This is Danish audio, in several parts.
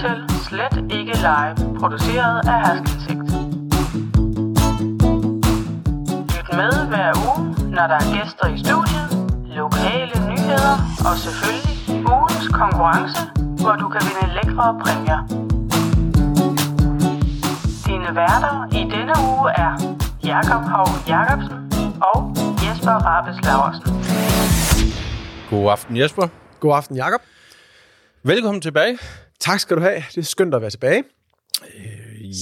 til Slet Ikke Live, produceret af Haskelsigt. Lyt med hver uge, når der er gæster i studiet, lokale nyheder og selvfølgelig ugens konkurrence, hvor du kan vinde lækre præmier. Dine værter i denne uge er Jakob Hov Jacobsen og Jesper Rabes Laversen. God aften, Jesper. God aften, Jakob. Velkommen tilbage. Tak skal du have. Det er skønt at være tilbage.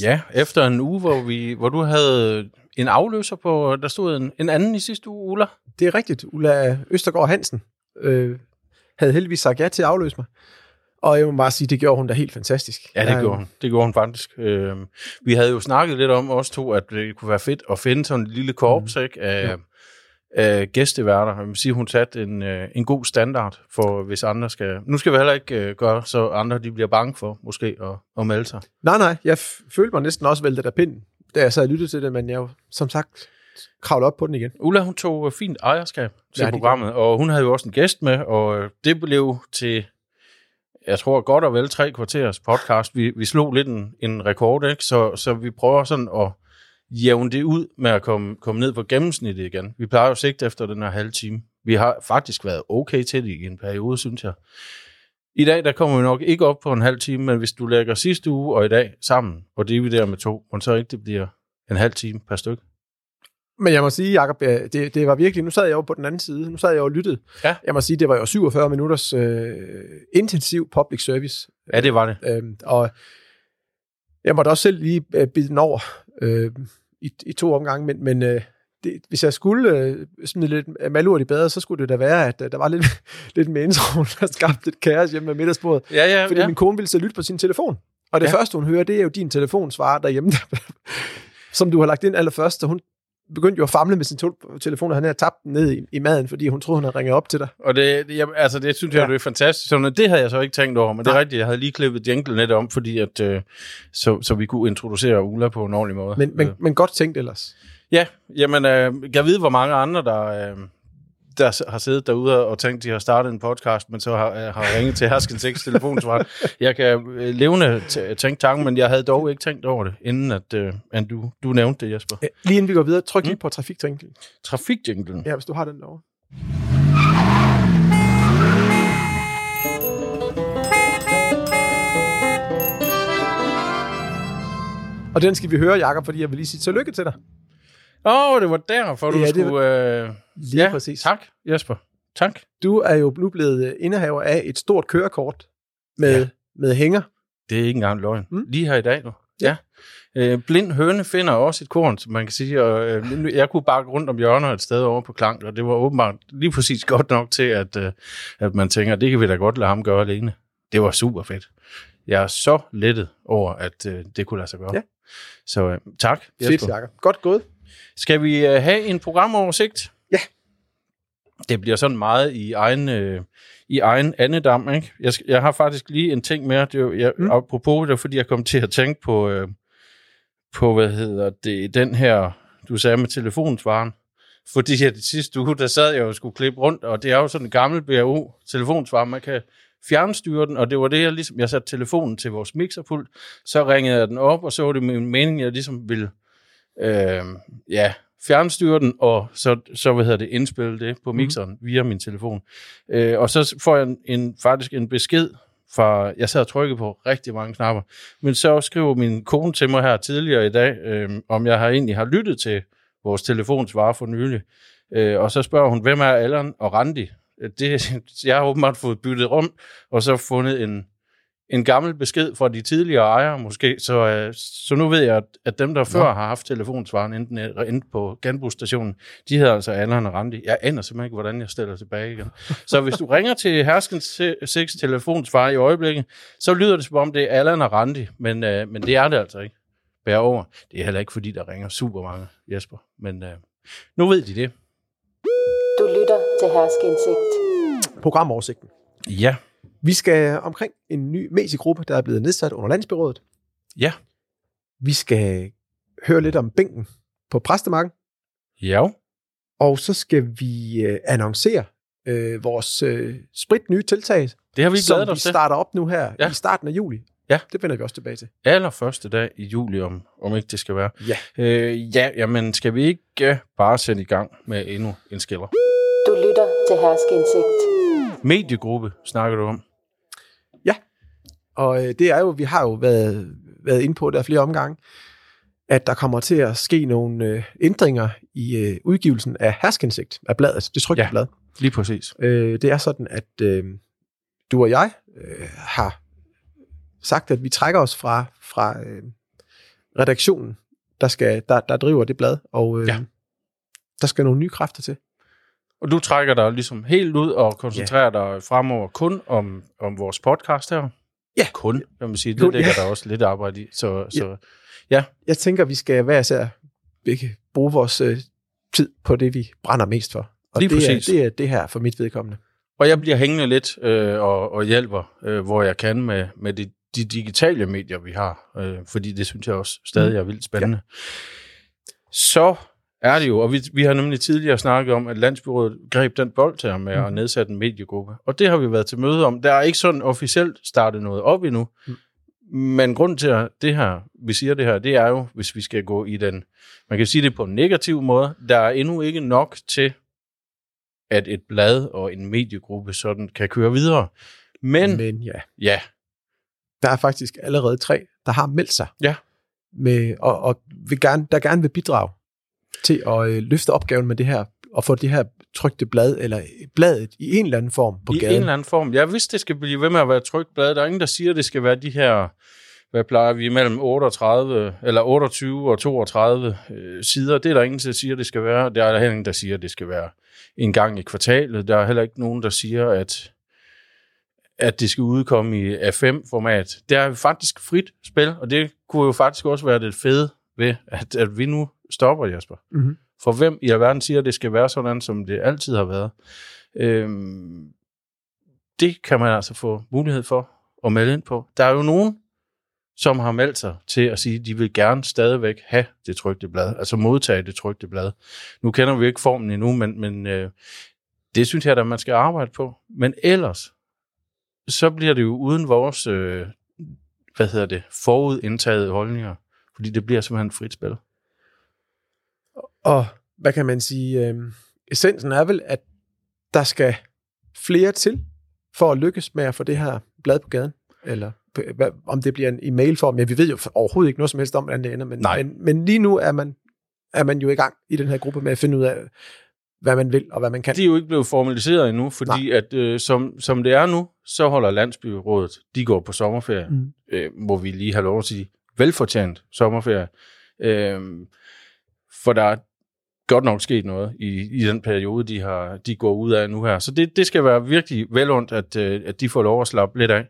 Ja, efter en uge, hvor, vi, hvor du havde en afløser på, der stod en, en anden i sidste uge, Ulla. Det er rigtigt. Ulla Østergaard Hansen øh, havde heldigvis sagt ja til at afløse mig. Og jeg må bare sige, det gjorde hun da helt fantastisk. Ja, det Jeg- gjorde hun. Det gjorde hun faktisk. Øh, vi havde jo snakket lidt om os to, at det kunne være fedt at finde sådan en lille korps ikke, af, Ja. Af gæsteværter. Jeg vil sige, hun satte en, øh, en god standard for, hvis andre skal... Nu skal vi heller ikke øh, gøre, så andre de bliver bange for måske at, at melde sig. Nej, nej. Jeg følte mig næsten også væltet af pinden, da jeg sad og lyttede til det, men jeg jo, som sagt, kravlede op på den igen. Ulla, hun tog øh, fint ejerskab til Ja, programmet, og hun havde jo også en gæst med, og øh, det blev til, jeg tror godt og vel tre kvarters podcast. Vi, vi slog lidt en, en rekord, ikke? Så, så vi prøver sådan at jævne det ud med at komme, komme ned på gennemsnittet igen. Vi plejer jo sigt efter den her halve time. Vi har faktisk været okay til det i en periode, synes jeg. I dag, der kommer vi nok ikke op på en halv time, men hvis du lægger sidste uge og i dag sammen, og dividerer med to, og så ikke det bliver en halv time per stykke. Men jeg må sige, Jacob, ja, det, det var virkelig, nu sad jeg jo på den anden side, nu sad jeg jo og lyttede. Ja. Jeg må sige, det var jo 47 minutters øh, intensiv public service. Ja, det var det. Øhm, og jeg måtte også selv lige øh, bide den over øh, i, i to omgange, men, men øh, det, hvis jeg skulle øh, smide lidt malurt i badet, så skulle det da være, at øh, der var lidt, lidt med introen, der skabte et kaos hjemme med middagsbordet. Ja, ja, Fordi ja. min kone ville så lytte på sin telefon. Og det Ja. første, hun hører, det er jo din telefonsvarer derhjemme, som du har lagt ind allerførst. Så hun begyndte jo at famle med sin telefon, og han havde tabt den ned i, i maden, fordi hun troede, hun havde ringet op til dig. Og det, det, jeg, altså det synes jeg, Ja. det er fantastisk. Sådan, det havde jeg så ikke tænkt over, men det er Nej. rigtigt. Jeg havde lige klippet jingle net om, fordi at, øh, så, så vi kunne introducere Ulla på en ordentlig måde. Men, men, Øh, men godt tænkt ellers. ja, jamen, øh, jeg ved, hvor mange andre, der, øh, der har siddet derude og tænkt, de har startet en podcast, men så har, øh, har ringet til Hersken 6 telefonsvar. Jeg kan øh, levende tænke tanken, men jeg havde dog ikke tænkt over det, inden at, øh, at du, du nævnte det, Jesper. Ja, Lige inden vi går videre, tryk Mm. lige på trafiktrinklen. Trafikjinglen. Ja, hvis du har den derovre. Og den skal vi høre, Jakob, fordi jeg vil lige sige tillykke til dig. Åh, oh, det var derfor, du Ja, det skulle... Øh, Lige ja, præcis. tak, Jesper. Tak. Du er jo nu blevet øh, indehaver af et stort kørekort med, Ja. ja. med hænger. Det er ikke engang løgn. Mm. Lige her i dag nu. Ja. Øh, blind høne finder også et korn, som man kan sige. Og, øh, jeg kunne bakke rundt om hjørner et sted over på Klank, og det var åbenbart lige præcis godt nok til, at, øh, at man tænker, det kan vi da godt lade ham gøre alene. Det var super fedt. Jeg er så lettet over, at øh, det kunne lade sig gøre. Ja. Så øh, tak, Fedt. Jakob. Godt gået. Skal vi øh, have en programoversigt? Det bliver sådan meget i egen, øh, i egen andedam, ikke? Jeg, jeg har faktisk lige en ting mere. Det er, jo- jeg, mm. Apropos det, fordi jeg kom til at tænke på, øh, på, hvad hedder det, den her, du sagde med telefonsvaren. Fordi at sidste uge, der sad jeg jo og skulle klippe rundt, og det er jo sådan en gammel BRO-telefonsvar, man kan fjernstyre den, og det var det, jeg ligesom, jeg satte telefonen til vores mixerpult, så ringede jeg den op, og så var det min mening, jeg ligesom ville øh, ja, fjernstyre den, og så, så hvad hedder det, indspille det på mixeren mm. via min telefon. Øh, og så får jeg en, en, faktisk en besked fra, jeg sad og trykkede på rigtig mange knapper, men så skriver min kone til mig her tidligere i dag, øh, om jeg har egentlig har lyttet til vores telefonsvarer for nylig. Øh, og så spørger hun, hvem er Allan og Randi? Øh, Det, jeg har åbenbart fået byttet rum, og så fundet en, en gammel besked fra de tidligere ejere måske, så, øh, så nu ved jeg, at, at dem, der før har haft telefonsvaren enten, enten på genbrugsstationen, de hedder altså Allan og Randi. Jeg aner simpelthen ikke, hvordan jeg stiller tilbage igen. Så hvis du ringer til Herskens 6 telefonsvar i øjeblikket, så lyder det som om, det er Allan og Randi, men, øh, men det er det altså ikke. Bær over. Det er heller ikke, fordi der ringer super mange, Jesper, men øh, nu ved de det. Du lytter til Herskindsigt. Programoversigten. Ja, Vi skal omkring en ny mediegruppe, der er blevet nedsat under landsbyrådet. ja, Vi skal høre lidt om bænken på præstemarken. ja, Og så skal vi øh, annoncere øh, vores øh, sprit nye tiltag, det har vi som glædet vi os til. starter op nu her Ja. i starten af juli. Ja. Det vender vi også tilbage til. Allerførste dag i juli, om, om ikke det skal være. Ja. Øh, ja, jamen skal vi ikke uh, bare sætte i gang med endnu en skiller? Du lytter til Herskindsigt. Mediegruppe snakker du om. Og øh, det er jo, vi har jo været, været inde på der flere omgange, at der kommer til at ske nogle øh, ændringer i øh, udgivelsen af Herskindsigt, af bladet, det trykte Ja. ja. blad. Lige præcis. Øh, det er sådan, at øh, du og jeg øh, har sagt, at vi trækker os fra, fra øh, redaktionen, der, skal, der, der driver det blad, og øh, Ja. ja. der skal nogle nye kræfter til. Og du trækker dig ligesom helt ud og koncentrerer dig fremover kun om, om vores podcast her. Ja. Kun, kan man sige. Det Kun, ligger ja. der også lidt arbejde i. Så, Ja. så Jeg tænker, vi skal hver især bruge vores øh, tid på det, vi brænder mest for. Og Lige det, præcis. er, det er det her for mit vedkommende. Og jeg bliver hængende lidt øh, og, og hjælper, øh, hvor jeg kan med, med de, de digitale medier, vi har. Øh, fordi det synes jeg også stadig er vildt spændende. Ja. Så er det jo, og vi, vi har nemlig tidligere snakket om, at Landsbyrådet greb den bold her med mm. at nedsætte en mediegruppe. Og det har vi været til møde om. Der er ikke sådan officielt startet noget op endnu. Mm. Men grunden til, at det her, vi siger det her, det er jo, hvis vi skal gå i den, man kan sige det på en negativ måde, der er endnu ikke nok til, at et blad og en mediegruppe sådan kan køre videre. Men, Men Men ja, ja, der er faktisk allerede tre, der har meldt sig. Ja. Med, og, og vil gerne, der gerne vil bidrage til at øh, løfte opgaven med det her, og få det her trygte blad, eller bladet i en eller anden form på i gaden. en eller anden form. Jeg vidste, det skal blive ved med at være et trygt blad. Der er ingen, der siger, at det skal være de her, hvad plejer vi, mellem 38, eller 28 og 32 øh, sider. Det er der ingen, der siger, det skal være. Der er der heller ingen, der siger, at det skal være en gang i kvartalet. Der er heller ikke nogen, der siger, at at det skal udkomme i A5-format. Det er faktisk frit spil, og det kunne jo faktisk også være det fede ved, at, at vi nu stopper, Jasper. Mhm. For hvem i alverden siger, at det skal være sådan, som det altid har været? Øhm, det kan man altså få mulighed for at melde ind på. Der er jo nogen, som har meldt sig til at sige, at de vil gerne stadigvæk have det trygte blad, altså modtage det trygte blad. Nu kender vi ikke formen endnu, men, men øh, det synes jeg, at man skal arbejde på. Men ellers, så bliver det jo uden vores, øh, hvad hedder det, forudindtagede holdninger, fordi det bliver simpelthen frit spil. Og hvad kan man sige? Øh, essensen er vel, at der skal flere til for at lykkes med at få det her blad på gaden. Eller hvad, om det bliver en i mailform. Ja, vi ved jo overhovedet ikke noget som helst om, hvordan det ender. Men, Nej. men, men lige nu er man, er man jo i gang i den her gruppe med at finde ud af, hvad man vil og hvad man kan. De er jo ikke blevet formaliseret endnu, fordi Nej. at øh, som, som det er nu, så holder Landsbyrådet, de går på sommerferie, mm. Øh, må vi lige have lov at sige, velfortjent sommerferie. Øh, for der er godt nok sket noget i, i den periode, de, har, de går ud af nu her. Så det, det skal være virkelig velundt, at, øh, at de får lov at slappe lidt af.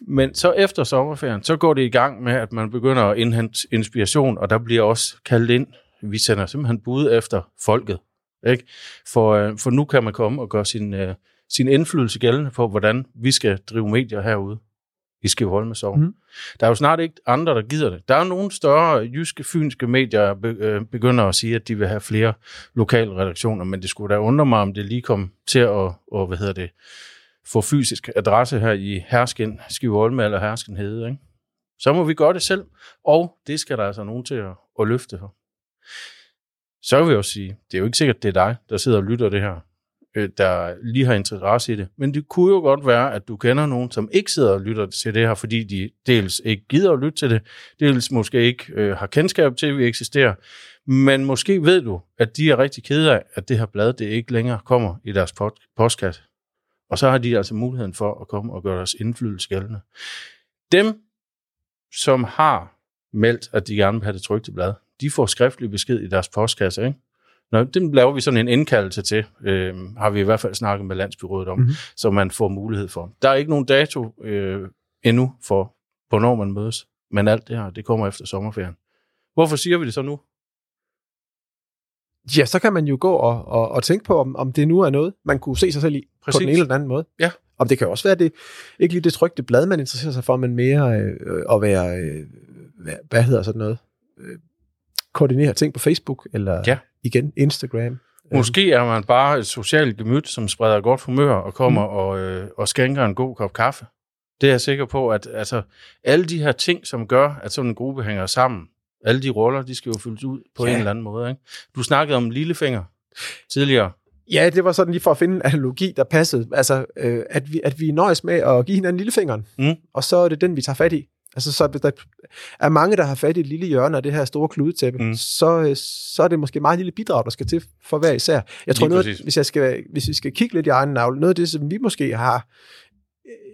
Men så efter sommerferien, så går det i gang med, at man begynder at indhente inspiration, og der bliver også kaldt ind. Vi sender simpelthen bud efter folket. Ikke? For, øh, for nu kan man komme og gøre sin, øh, sin indflydelse gældende på, hvordan vi skal drive medier herude i Skivholm med Sogn. Mm. Der er jo snart ikke andre, der gider det. Der er nogle større jyske, fynske medier, øh, begynder at sige, at de vil have flere lokale redaktioner, men det skulle da undre mig, om det lige kom til at, og, hvad hedder det, få fysisk adresse her i Hersken, Skivholm eller Hersken Hede. Ikke? Så må vi gøre det selv, og det skal der altså nogen til at, at løfte for. Så vil jeg også sige, det er jo ikke sikkert, det er dig, der sidder og lytter det her, øh, der lige har interesse i det. Men det kunne jo godt være, at du kender nogen, som ikke sidder og lytter til det her, fordi de dels ikke gider at lytte til det, dels måske ikke øh, har kendskab til, at vi eksisterer. Men måske ved du, at de er rigtig kede af, at det her blad det ikke længere kommer i deres postkasse. Og så har de altså muligheden for at komme og gøre deres indflydelse gældende. Dem, som har meldt, at de gerne vil have det trygte blad, de får skriftlig besked i deres postkasse, ikke? Nå, dem laver vi sådan en indkaldelse til, øh, har vi i hvert fald snakket med Landsbyrådet om, Mhm. mm-hmm. så man får mulighed for. Der er ikke nogen dato øh, endnu for, hvornår man mødes, men alt det her, det kommer efter sommerferien. Hvorfor siger vi det så nu? Ja, så kan man jo gå og, og, og tænke på, om, om det nu er noget, man kunne se sig selv i Præcis. på den ene eller den anden måde. Ja. Om det kan også være, det ikke lige det trygte blad, man interesserer sig for, men mere øh, at være, øh, hvad, hvad hedder sådan noget, øh, koordinere ting på Facebook, eller Ja. Igen Instagram. Måske er man bare et socialt gemyt, som spreder godt humør og kommer mm. og, øh, og skænker en god kop kaffe. Det er jeg sikker på, at altså, alle de her ting, som gør, at sådan en gruppe hænger sammen, alle de roller, de skal jo fyldes ud på Ja. en eller anden måde. Ikke? Du snakkede om lillefinger tidligere. Ja, det var sådan lige for at finde en analogi, der passede. Altså, øh, at, vi, at vi nøjes med at give hinanden lillefingeren, Mm. og så er det den, vi tager fat i. Altså, så hvis der er mange, der har fat i et lille hjørne af det her store kludetæppe, Mm. så, øh, så er det måske meget lille bidrag, der skal til for hver især. Jeg tror, noget, præcis. hvis, jeg skal, hvis vi skal kigge lidt i egen navle, noget af det, som vi måske har,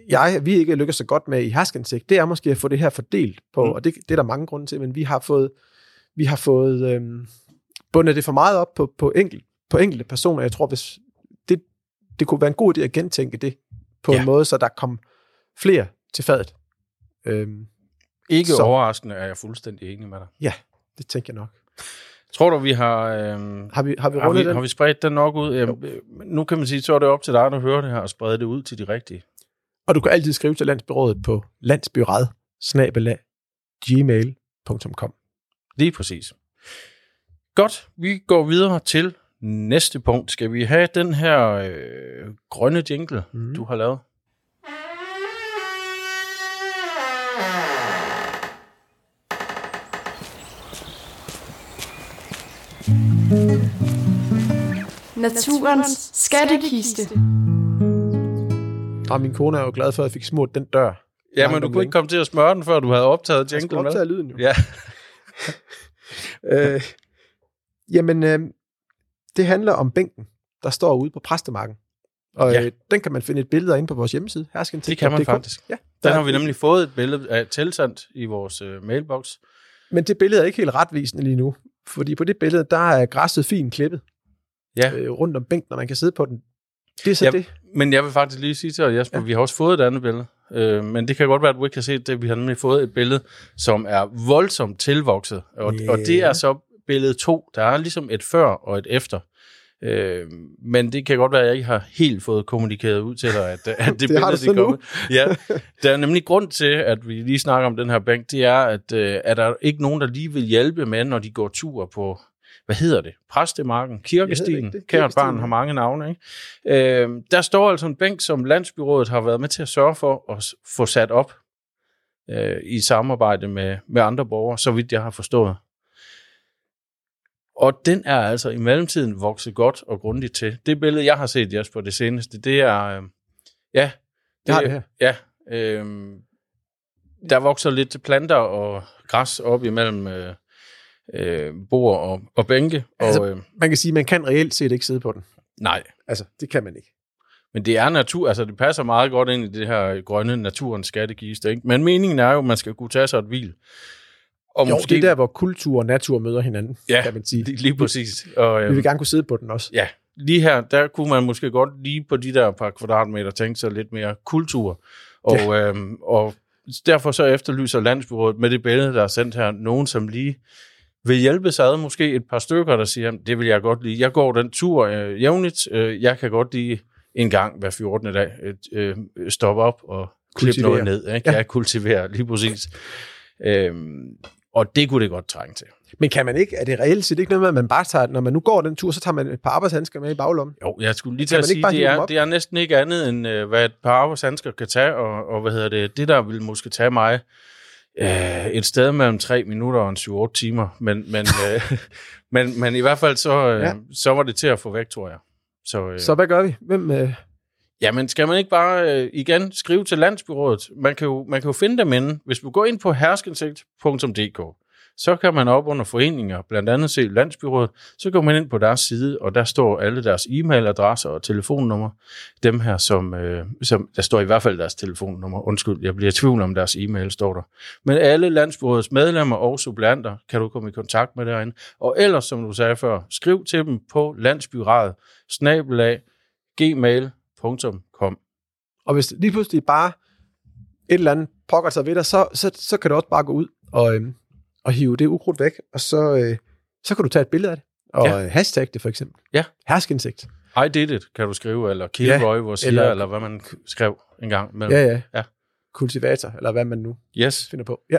jeg, vi ikke lykkes så godt med i herskendsigt, det er måske at få det her fordelt på, mm. og det, det er der mange grunde til, men vi har fået, vi har fået øhm, bundet det for meget op på, på, enkelt, på enkelte personer. Jeg tror, hvis det, det kunne være en god idé at gentænke det på Ja. en måde, så der kom flere til fadet. Øhm, Ikke Så. overraskende er jeg fuldstændig enig med dig. det tænker jeg nok. Tror du, vi har... Øhm, Har vi, har vi har, vi, den? har vi spredt den nok ud? Jamen, øh, nu kan man sige, så er det op til dig, der hører det her, og sprede det ud til de rigtige. Og du kan altid skrive til landsbyrådet på landsbyrad gmail.com. Lige præcis. Godt, vi går videre til næste punkt. Skal vi have den her øh, grønne jingle, mm. du har lavet? Naturens skattekiste. Og min kone er jo glad for, at jeg fik smurt den dør. Ja, men du kunne ikke komme til at smøre den, før du havde optaget Jeg jinglen med. optage lyden jo. Ja, øh, jamen, øh, det handler om bænken, der står ude på præstemarken. Og Ja. ja. øh, den kan man finde et billede af inde på vores hjemmeside, det kan man faktisk. Ja, Den der- har vi nemlig fået et billede af tilsendt i vores øh, mailbox. Men det billede er ikke helt retvisende lige nu, fordi på det billede, der er græsset fint klippet Ja, øh, rundt om bænken, og man kan sidde på den. Det er så Ja. det. men jeg vil faktisk lige sige til dig, Jesper, ja. Vi har også fået et andet billede. Øh, men det kan godt være, at du ikke har set det. Vi har nemlig fået et billede, som er voldsomt tilvokset. Og, Ja. og det er så billede to. Der er ligesom et før og et efter. Øh, men det kan godt være, at jeg ikke har helt fået kommunikeret ud til dig, at, at det, Det billede det er kommet. Ja, der er nemlig grund til, at vi lige snakker om den her bænk, det er, at øh, er der ikke nogen, der lige vil hjælpe med, når de går tur på, hvad hedder det? Præstemarken, kirkestien. Det kært barn har mange navne, ikke? Øh, der står altså en bænk, som Landsbyrådet har været med til at sørge for at få sat op øh, i samarbejde med, med andre borgere, så vidt jeg har forstået. Og den er altså i mellemtiden vokset godt og grundigt til. Det billede, jeg har set, Jesper, det seneste, det er... Øh, ja, Jeg har det her. Ja, øh, der vokser lidt planter og græs op imellem øh, øh, bord og, og bænke. Og, Altså- øh, Man kan sige, at man kan reelt set ikke sidde på den. nej, Altså, det kan man ikke. men det er natur, altså det passer meget godt ind i det her grønne naturens skattekiste. Ikke? Men meningen er jo, at man skal kunne tage sig et hvil. Og Jo, det er der, hvor kultur og natur møder hinanden, Ja, kan man sige. lige, præcis. Og, Vi øh, vil gerne kunne sidde på den også. ja, lige her, der kunne man måske godt lige på de der par kvadratmeter tænke sig lidt mere kultur. Og, ja. øhm, og derfor så efterlyser Landsbyrådet med det billede, der er sendt her, nogen som lige vil hjælpe sig ad, måske et par stykker, der siger, det vil jeg godt lide. Jeg går den tur øh, jævnligt. Øh, jeg kan godt lige en gang hver 14. dag øh, øh, stoppe op og klippe noget ned. Ikke? Ja. Jeg kultiverer lige præcis. Øhm, og det kunne det godt trænge til. Men kan man ikke, er det reelt set ikke noget med, at man bare tager, når man nu går den tur, så tager man et par arbejdshandsker med i baglommen? Jo, jeg skulle lige til at sige, det er, det er næsten ikke andet, end øh, hvad et par arbejdshandsker kan tage, og, og hvad hedder det, det der vil måske tage mig øh, et sted mellem 3 minutter og en 7-8 timer, men, men, øh, men, men i hvert fald så, øh, ja. Så var det til at få væk, tror jeg. Så, øh, Så hvad gør vi? Hvem, øh, Jamen, skal man ikke bare øh, igen skrive til Landsbyrådet? Man kan, jo, man kan jo finde dem inde. Hvis du går ind på herskeindsigt.dk, så kan man op under foreninger, blandt andet se Landsbyrådet, så går man ind på deres side, og der står alle deres e-mailadresser og telefonnummer. Dem her, som, øh, som der står i hvert fald deres telefonnummer. Undskyld, jeg bliver i tvivl om deres e-mail, står der. Men alle Landsbyrådets medlemmer og suppleanter kan du komme i kontakt med derinde. Og ellers, som du sagde før, skriv til dem på landsbyradet, snabelag, gmail.com. og hvis lige pludselig bare et eller andet pokker sig ved dig, så, så, så kan du også bare gå ud og, øhm, og hive det ukrudt væk, og så, øh, så kan du tage et billede af det, og Ja. ja. hashtag det for eksempel. Ja. Herskindsigt. I did it, kan du skrive, eller Kilroy, ja, hvor siger, eller, eller- hvad man skrev en gang. Mellem. Ja, ja. Ja. Kultivator, eller hvad man nu Yes. finder på. Ja.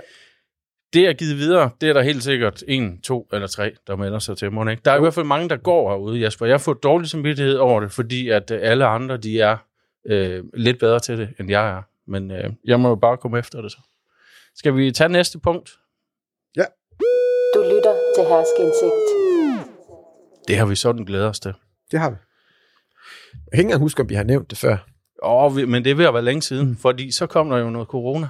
Det er givet videre, det er der helt sikkert en, to eller tre, der melder sig til mig. Ikke? Der er i hvert fald mange, der går herude, Jasper. Jeg får dårlig samvittighed over det, fordi at øh, alle andre, de er øh, lidt bedre til det, end jeg er. Men øh, jeg må jo bare komme efter det så. Skal vi tage næste punkt? Til Herskeindsigt. Det har vi sådan glædet os til. Det har vi. Jeg kan ikke engang huske, om vi har nævnt det før. Åh, vi- men det er ved at være længe siden, mm. fordi så kom der jo noget corona.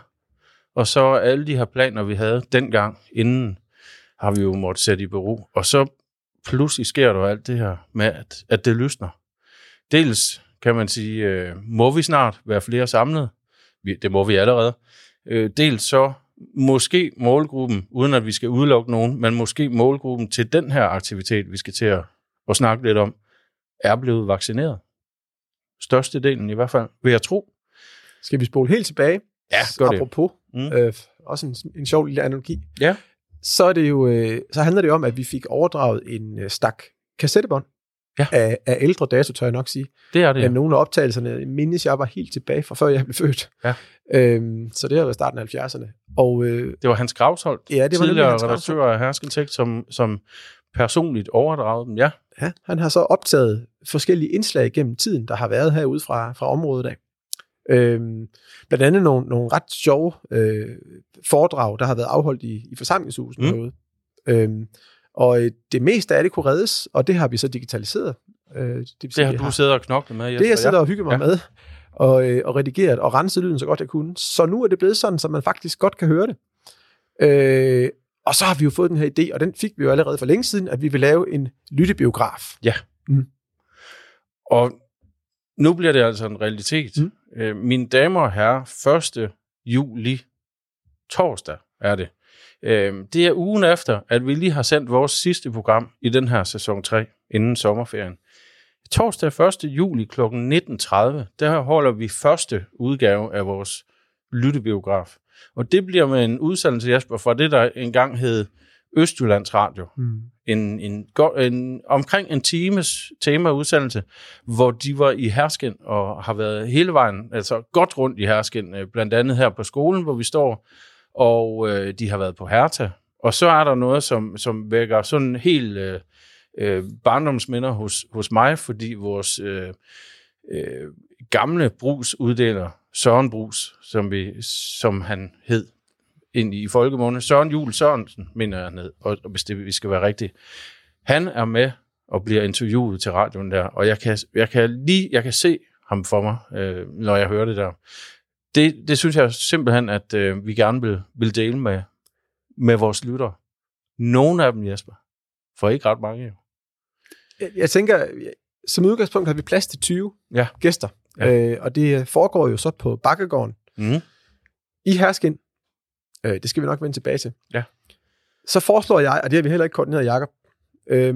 Og så alle de her planer, vi havde dengang inden, har vi jo måttet sætte i bero. Og så pludselig sker der jo alt det her med, at, at det lysner. Dels kan man sige, øh, må vi snart være flere samlet? Vi, det må vi allerede. Øh, dels så måske målgruppen, uden at vi skal udelukke nogen, men måske målgruppen til den her aktivitet, vi skal til at, at snakke lidt om, er blevet vaccineret. Størstedelen i hvert fald, vil jeg tro. Skal vi spole helt tilbage? Ja, gør det. Apropos, Mm. mm. øh, også en, en sjov lille analogi. Ja. Så, er det jo, øh, så handler det jo om, at vi fik overdraget en øh, stak kassettebånd Ja. af, af ældre dato, tør jeg nok sige. Det er det. Ja. Nogle af optagelserne mindes jeg var helt tilbage fra før jeg blev født. Ja. Øhm, så det har været starten af 70'erne. Og øh, Det var Hans Gravsholdt, Ja, det var tidligere Hans redaktør af Herskentægt, som, som personligt overdragede dem. Ja, ja, han har så optaget forskellige indslag gennem tiden, der har været herude fra, fra området af. Øhm, blandt andet nogle, nogle ret sjove øh, foredrag, der har været afholdt i, i forsamlingshuset Mm. herude. Øhm, og øh, det meste af det kunne reddes, og det har vi så digitaliseret. Øh, det, det sige, har du siddet og knoklet med, Jesper. Det jeg sidder og hygger mig Ja. ja. med, og, øh, og redigeret og renset lyden så godt jeg kunne. Så nu er det blevet sådan, så man faktisk godt kan høre det. Øh, og så har vi jo fået den her idé, og den fik vi jo allerede for længe siden, at vi vil lave en lyttebiograf. Og nu bliver det altså en realitet. Mm. Mm. Øh, mine damer og herrer, 1. juli, torsdag er det. Øh, det er ugen efter, at vi lige har sendt vores sidste program i den her sæson 3, inden sommerferien. Torsdag 1. juli kl. 19.30, der holder vi første udgave af vores lyttebiograf. Og det bliver med en udsendelse, Jesper, fra det, der engang hed Østjyllands Radio Mm. en, en, en, omkring en times temaudsendelse, hvor de var i Hersken og har været hele vejen, altså godt rundt i Hersken, øh, blandt andet her på skolen, hvor vi står, og øh, de har været på Herta. Og så er der noget, som, som vækker sådan helt øh, øh, barndomsminder hos, hos mig, fordi vores øh, øh, gamle brugsuddeler, Søren Brus, som, vi, som han hed, ind i folkemåne, Søren Jul Sørensen, mener jeg ned, og og hvis det vi skal være rigtigt. Han er med og bliver interviewet til radioen der, og jeg kan, jeg kan lige, jeg kan se ham for mig, øh, når jeg hører det der. Det, det synes jeg simpelthen, at øh, vi gerne vil, vil dele med, med vores lyttere. Nogle af dem, Jesper. For ikke ret mange, jo. Jeg, jeg tænker, som udgangspunkt har vi plads til 20 Ja. gæster, Ja. øh, og det foregår jo så på Bakkegården Mm. i Herskin. Øh, det skal vi nok vende tilbage til. Ja. Så foreslår jeg, og det har vi heller ikke koordineret, Jacob, øh,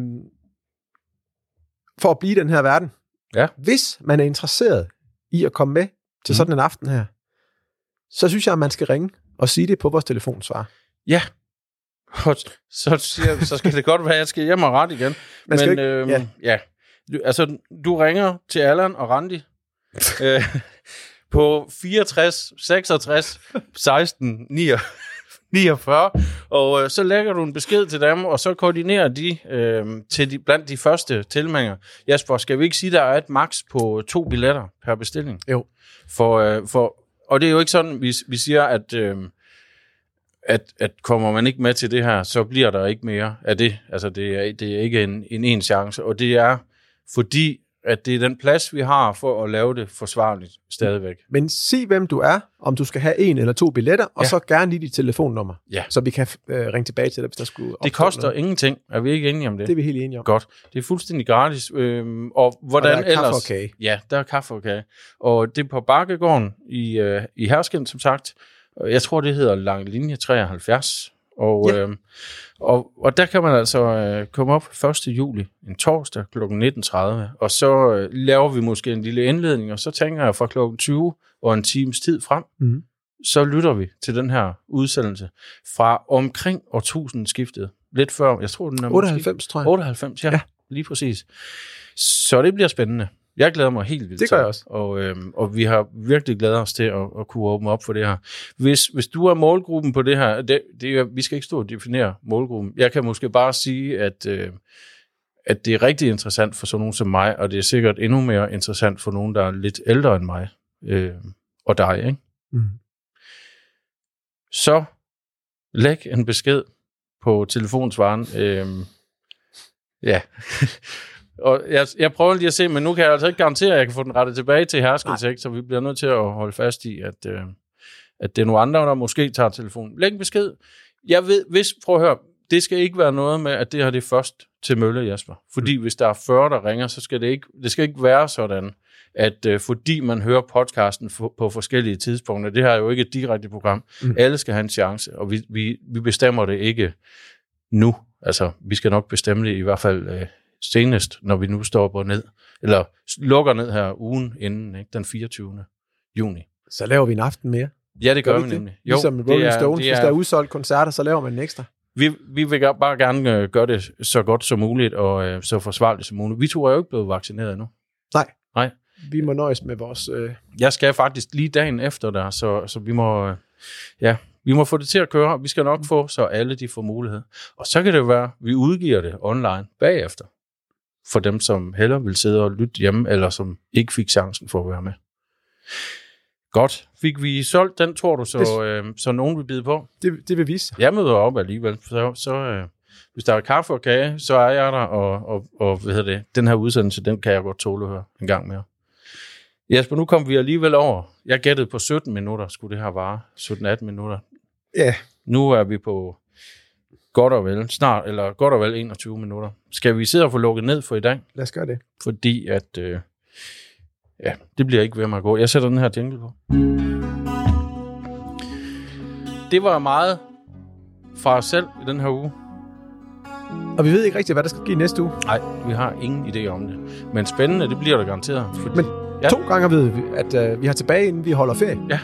for at blive i den her verden. Ja. Hvis man er interesseret i at komme med til Mhm. sådan en aften her, så synes jeg, at man skal ringe og sige det på vores telefonsvar. Ja. Og så, siger, så skal det godt være, at jeg skal hjem og ret igen. Man Men ikke- øhm, ja. ja. Du, altså, du ringer til Allan og Randi øh, på 64, 66, 16, 49, og øh, så lægger du en besked til dem, og så koordinerer de øh, til de, blandt de første tilmeldinger. Jasper, skal vi ikke sige, at der er et max på to billetter per bestilling? Jo. For, øh, for, og det er jo ikke sådan, vi, vi siger, at... Øh, at, at kommer man ikke med til det her, så bliver der ikke mere af det. Altså, det er, det er ikke en, en en chance, og det er fordi, at det er den plads, vi har for at lave det forsvarligt stadigvæk. Men sig, hvem du er, om du skal have en eller to billetter, og Ja. så gerne lige dit telefonnummer, Ja. så vi kan øh, ringe tilbage til dig, hvis der skulle Det koster noget. ingenting. Er vi ikke enige om det? Det er vi helt enige om. Godt. Det er fuldstændig gratis. Øhm, og hvordan og der er kaffe ellers... og kage. Ja, der er kaffe og kage. Og det er på Bakkegården i, øh, i Hersken, som sagt. Jeg tror, det hedder Lang Linje 73. Og, Ja. øh, og, og der kan man altså øh, komme op 1. juli, en torsdag kl. 19.30. Og så øh, laver vi måske en lille indledning, og så tænker jeg fra kl. 20 og en times tid frem, Mhm. så lytter vi til den her udsendelse fra omkring årtusindskiftet. Lidt før, jeg tror, den er måske- 98, tror jeg. 98, ja, ja. Ja. lige præcis. Så det bliver spændende. Jeg glæder mig helt vildt. Det gør til jeg også. Og, øhm, og vi har virkelig glædet os til at, at kunne åbne op for det her. Hvis, hvis du er målgruppen på det her, det, det vi skal ikke stå og definere målgruppen. Jeg kan måske bare sige, at, øh, at det er rigtig interessant for sådan nogen som mig, og det er sikkert endnu mere interessant for nogen, der er lidt ældre end mig øh, og dig. Ikke? Mm. så læg en besked på telefonsvaren. Øhm, ja. og jeg, jeg prøver lige at se, men nu kan jeg altså ikke garantere, at jeg kan få den rettet tilbage til herskelsæk, så vi bliver nødt til at holde fast i, at, øh, at det er nogle andre, der måske tager telefonen. Læg en besked. Jeg ved, hvis, prøv at høre, det skal ikke være noget med, at det her det er først til mølle, Jasper. Fordi mm. hvis der er 40, der ringer, så skal det ikke, det skal ikke være sådan, at øh, fordi man hører podcasten for, på forskellige tidspunkter, det her er jo ikke et direkte program, mm. alle skal have en chance, og vi, vi, vi bestemmer det ikke nu. Altså, vi skal nok bestemme det i hvert fald øh, senest, når vi nu står på ned, eller lukker ned her ugen inden, ikke, den 24. juni. Så laver vi en aften mere. Ja, det gør, Gør vi vi det? nemlig. Ligesom Rolling Stones, hvis der er udsolgt koncerter, så laver man en ekstra. vi, vi vil bare gerne øh, gøre det så godt som muligt, og øh, så forsvarligt som muligt. Vi to er jo ikke blevet vaccineret endnu. Nej. Nej. Vi må nøjes med vores... Øh, Jeg skal faktisk lige dagen efter der, så, så vi må... Øh, ja, vi må få det til at køre. Vi skal nok få, så alle de får mulighed. Og så kan det jo være, at vi udgiver det online bagefter. For dem, som hellere vil sidde og lytte hjemme, eller som ikke fik chancen for at være med. Godt. Fik vi solgt den, tror du, så, øh, så nogen vil bide på? det, det vil vise. Jeg møder op alligevel, så, så øh, hvis der er kaffe og kage, så er jeg der, og, og, og hvad hedder det, den her udsendelse, den kan jeg godt tåle at høre en gang mere. Jesper, nu kom vi alligevel over. Jeg gættede på 17 minutter, skulle det her vare. 17-18 minutter. Ja, Nu er vi på godt og vel, snart, eller godt og vel 21 minutter. Skal vi sidde og få lukket ned for i dag? lad os gøre det. Fordi at, øh, ja, det bliver ikke ved med at gå. Jeg sætter den her jingle på. Det var meget fra os selv i den her uge. Og vi ved ikke rigtig, hvad der skal ske næste uge. Nej, vi har ingen idé om det. Men spændende, det bliver der garanteret. Fordi, Men ja. to gange ved vi, at øh, vi har tilbage, inden vi holder ferie. Ja,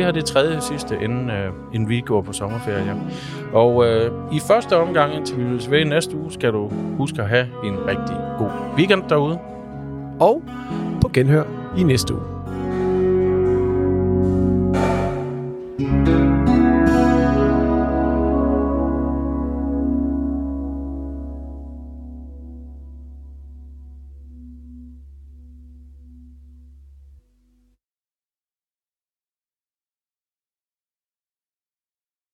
det her er det tredje sidste, inden, øh, inden vi går på sommerferie. Og øh, i første omgang, indtil vi vil ved næste uge, skal du huske at have en rigtig god weekend derude. Og på genhør i næste uge.